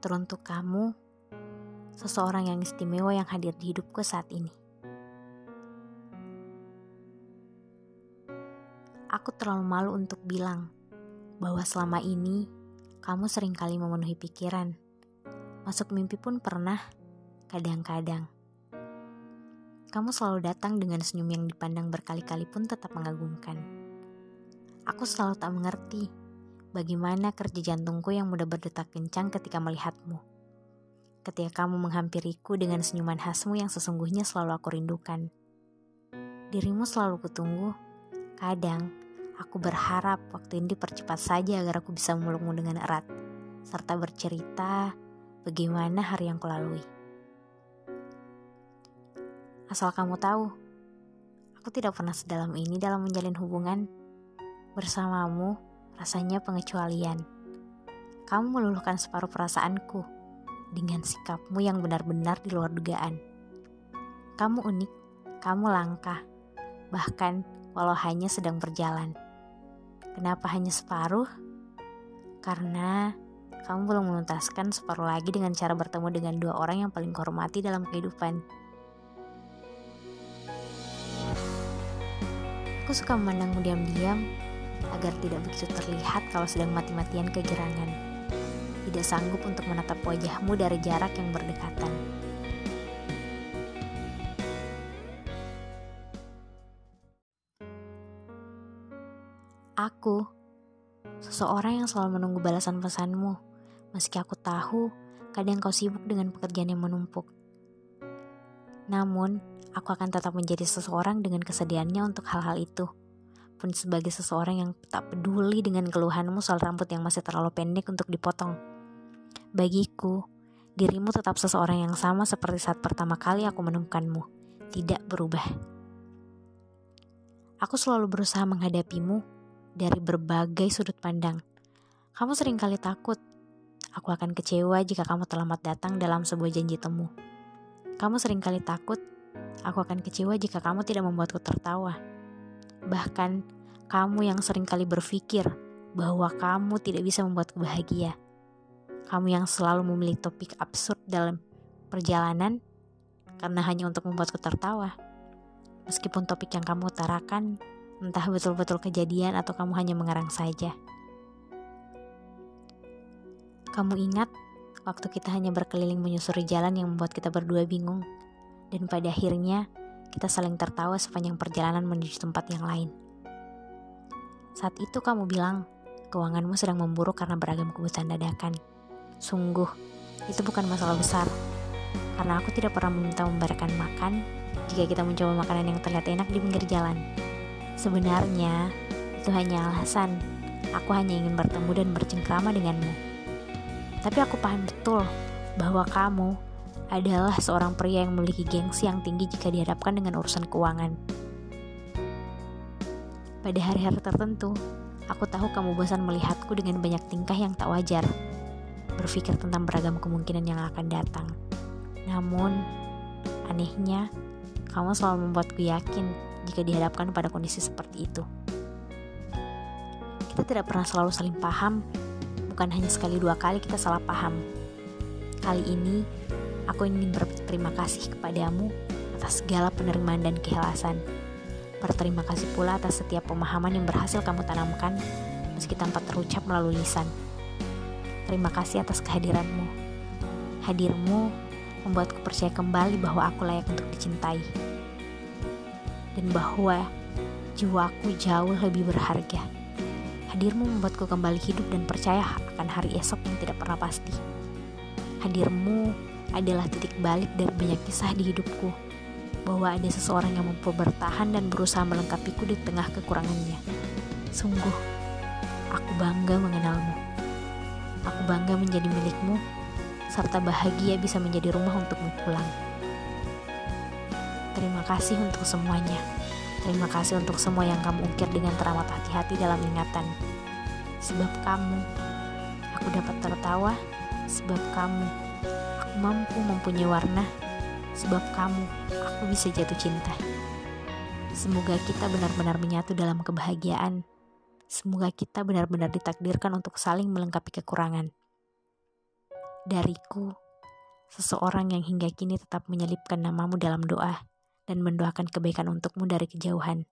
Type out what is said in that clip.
Teruntuk kamu, seseorang yang istimewa yang hadir di hidupku saat ini. Aku terlalu malu untuk bilang bahwa selama ini kamu sering kali memenuhi pikiran. Masuk mimpi pun pernah, kadang-kadang. Kamu selalu datang dengan senyum yang dipandang berkali-kali pun tetap mengagumkan. Aku selalu tak mengerti bagaimana kerja jantungku yang mudah berdetak kencang ketika melihatmu. Ketika kamu menghampiriku dengan senyuman khasmu yang sesungguhnya selalu aku rindukan. Dirimu selalu kutunggu. Kadang, aku berharap waktu ini dipercepat saja agar aku bisa memelukmu dengan erat, serta bercerita bagaimana hari yang kulalui. Asal kamu tahu, aku tidak pernah sedalam ini dalam menjalin hubungan. Bersamamu, rasanya pengecualian. Kamu meluluhkan separuh perasaanku dengan sikapmu yang benar-benar di luar dugaan. Kamu unik, kamu langka, bahkan walau hanya sedang berjalan. Kenapa hanya separuh? Karena kamu belum menuntaskan separuh lagi dengan cara bertemu dengan dua orang yang paling kehormati dalam kehidupan. Aku suka memandangmu diam-diam agar tidak begitu terlihat kalau sedang mati-matian kegerangan. Tidak sanggup untuk menatap wajahmu dari jarak yang berdekatan. Aku, seseorang yang selalu menunggu balasan pesanmu, meski aku tahu kadang kau sibuk dengan pekerjaan yang menumpuk. Namun, aku akan tetap menjadi seseorang dengan kesedihannya untuk hal-hal itu pun sebagai seseorang yang tak peduli dengan keluhanmu soal rambut yang masih terlalu pendek untuk dipotong. Bagiku, dirimu tetap seseorang yang sama seperti saat pertama kali aku menemukanmu, tidak berubah. Aku selalu berusaha menghadapimu dari berbagai sudut pandang. Kamu sering kali takut. Aku akan kecewa jika kamu terlambat datang dalam sebuah janji temu. Kamu sering kali takut. Aku akan kecewa jika kamu tidak membuatku tertawa. Bahkan kamu yang sering kali berpikir bahwa kamu tidak bisa membuatku bahagia. Kamu yang selalu memilih topik absurd dalam perjalanan karena hanya untuk membuatku tertawa. Meskipun topik yang kamu utarakan entah betul-betul kejadian atau kamu hanya mengarang saja. Kamu ingat waktu kita hanya berkeliling menyusuri jalan yang membuat kita berdua bingung dan pada akhirnya kita saling tertawa sepanjang perjalanan menuju tempat yang lain. Saat itu kamu bilang, keuanganmu sedang memburuk karena beragam kebutuhan dadakan. Sungguh, itu bukan masalah besar. Karena aku tidak pernah meminta memberikan makan jika kita mencoba makanan yang terlihat enak di pinggir jalan. Sebenarnya, itu hanya alasan. Aku hanya ingin bertemu dan bercengkrama denganmu. Tapi aku paham betul bahwa kamu adalah seorang pria yang memiliki gengsi yang tinggi jika dihadapkan dengan urusan keuangan. Pada hari-hari tertentu, aku tahu kamu bosan melihatku dengan banyak tingkah yang tak wajar, berpikir tentang beragam kemungkinan yang akan datang. Namun, anehnya, kamu selalu membuatku yakin jika dihadapkan pada kondisi seperti itu. Kita tidak pernah selalu saling paham, bukan hanya sekali dua kali kita salah paham. Kali ini, Aku ingin berterima kasih kepadamu atas segala penerimaan dan keikhlasan. Berterima kasih pula atas setiap pemahaman yang berhasil kamu tanamkan meski tanpa terucap melalui lisan. Terima kasih atas kehadiranmu. Hadirmu membuatku percaya kembali bahwa aku layak untuk dicintai. Dan bahwa jiwaku jauh lebih berharga. Hadirmu membuatku kembali hidup dan percaya akan hari esok yang tidak pernah pasti. Hadirmu adalah titik balik dari banyak kisah di hidupku, bahwa ada seseorang yang mampu bertahan dan berusaha melengkapiku di tengah kekurangannya. Sungguh, aku bangga mengenalmu. Aku bangga menjadi milikmu, serta bahagia bisa menjadi rumah untukmu pulang. Terima kasih untuk semuanya. Terima kasih untuk semua yang kamu ukir dengan teramat hati-hati dalam ingatan. Sebab kamu, aku dapat tertawa. Sebab kamu, mampu mempunyai warna, sebab kamu, aku bisa jatuh cinta. Semoga kita benar-benar menyatu dalam kebahagiaan. Semoga kita benar-benar ditakdirkan untuk saling melengkapi kekurangan. Dariku, seseorang yang hingga kini tetap menyelipkan namamu dalam doa dan mendoakan kebaikan untukmu dari kejauhan.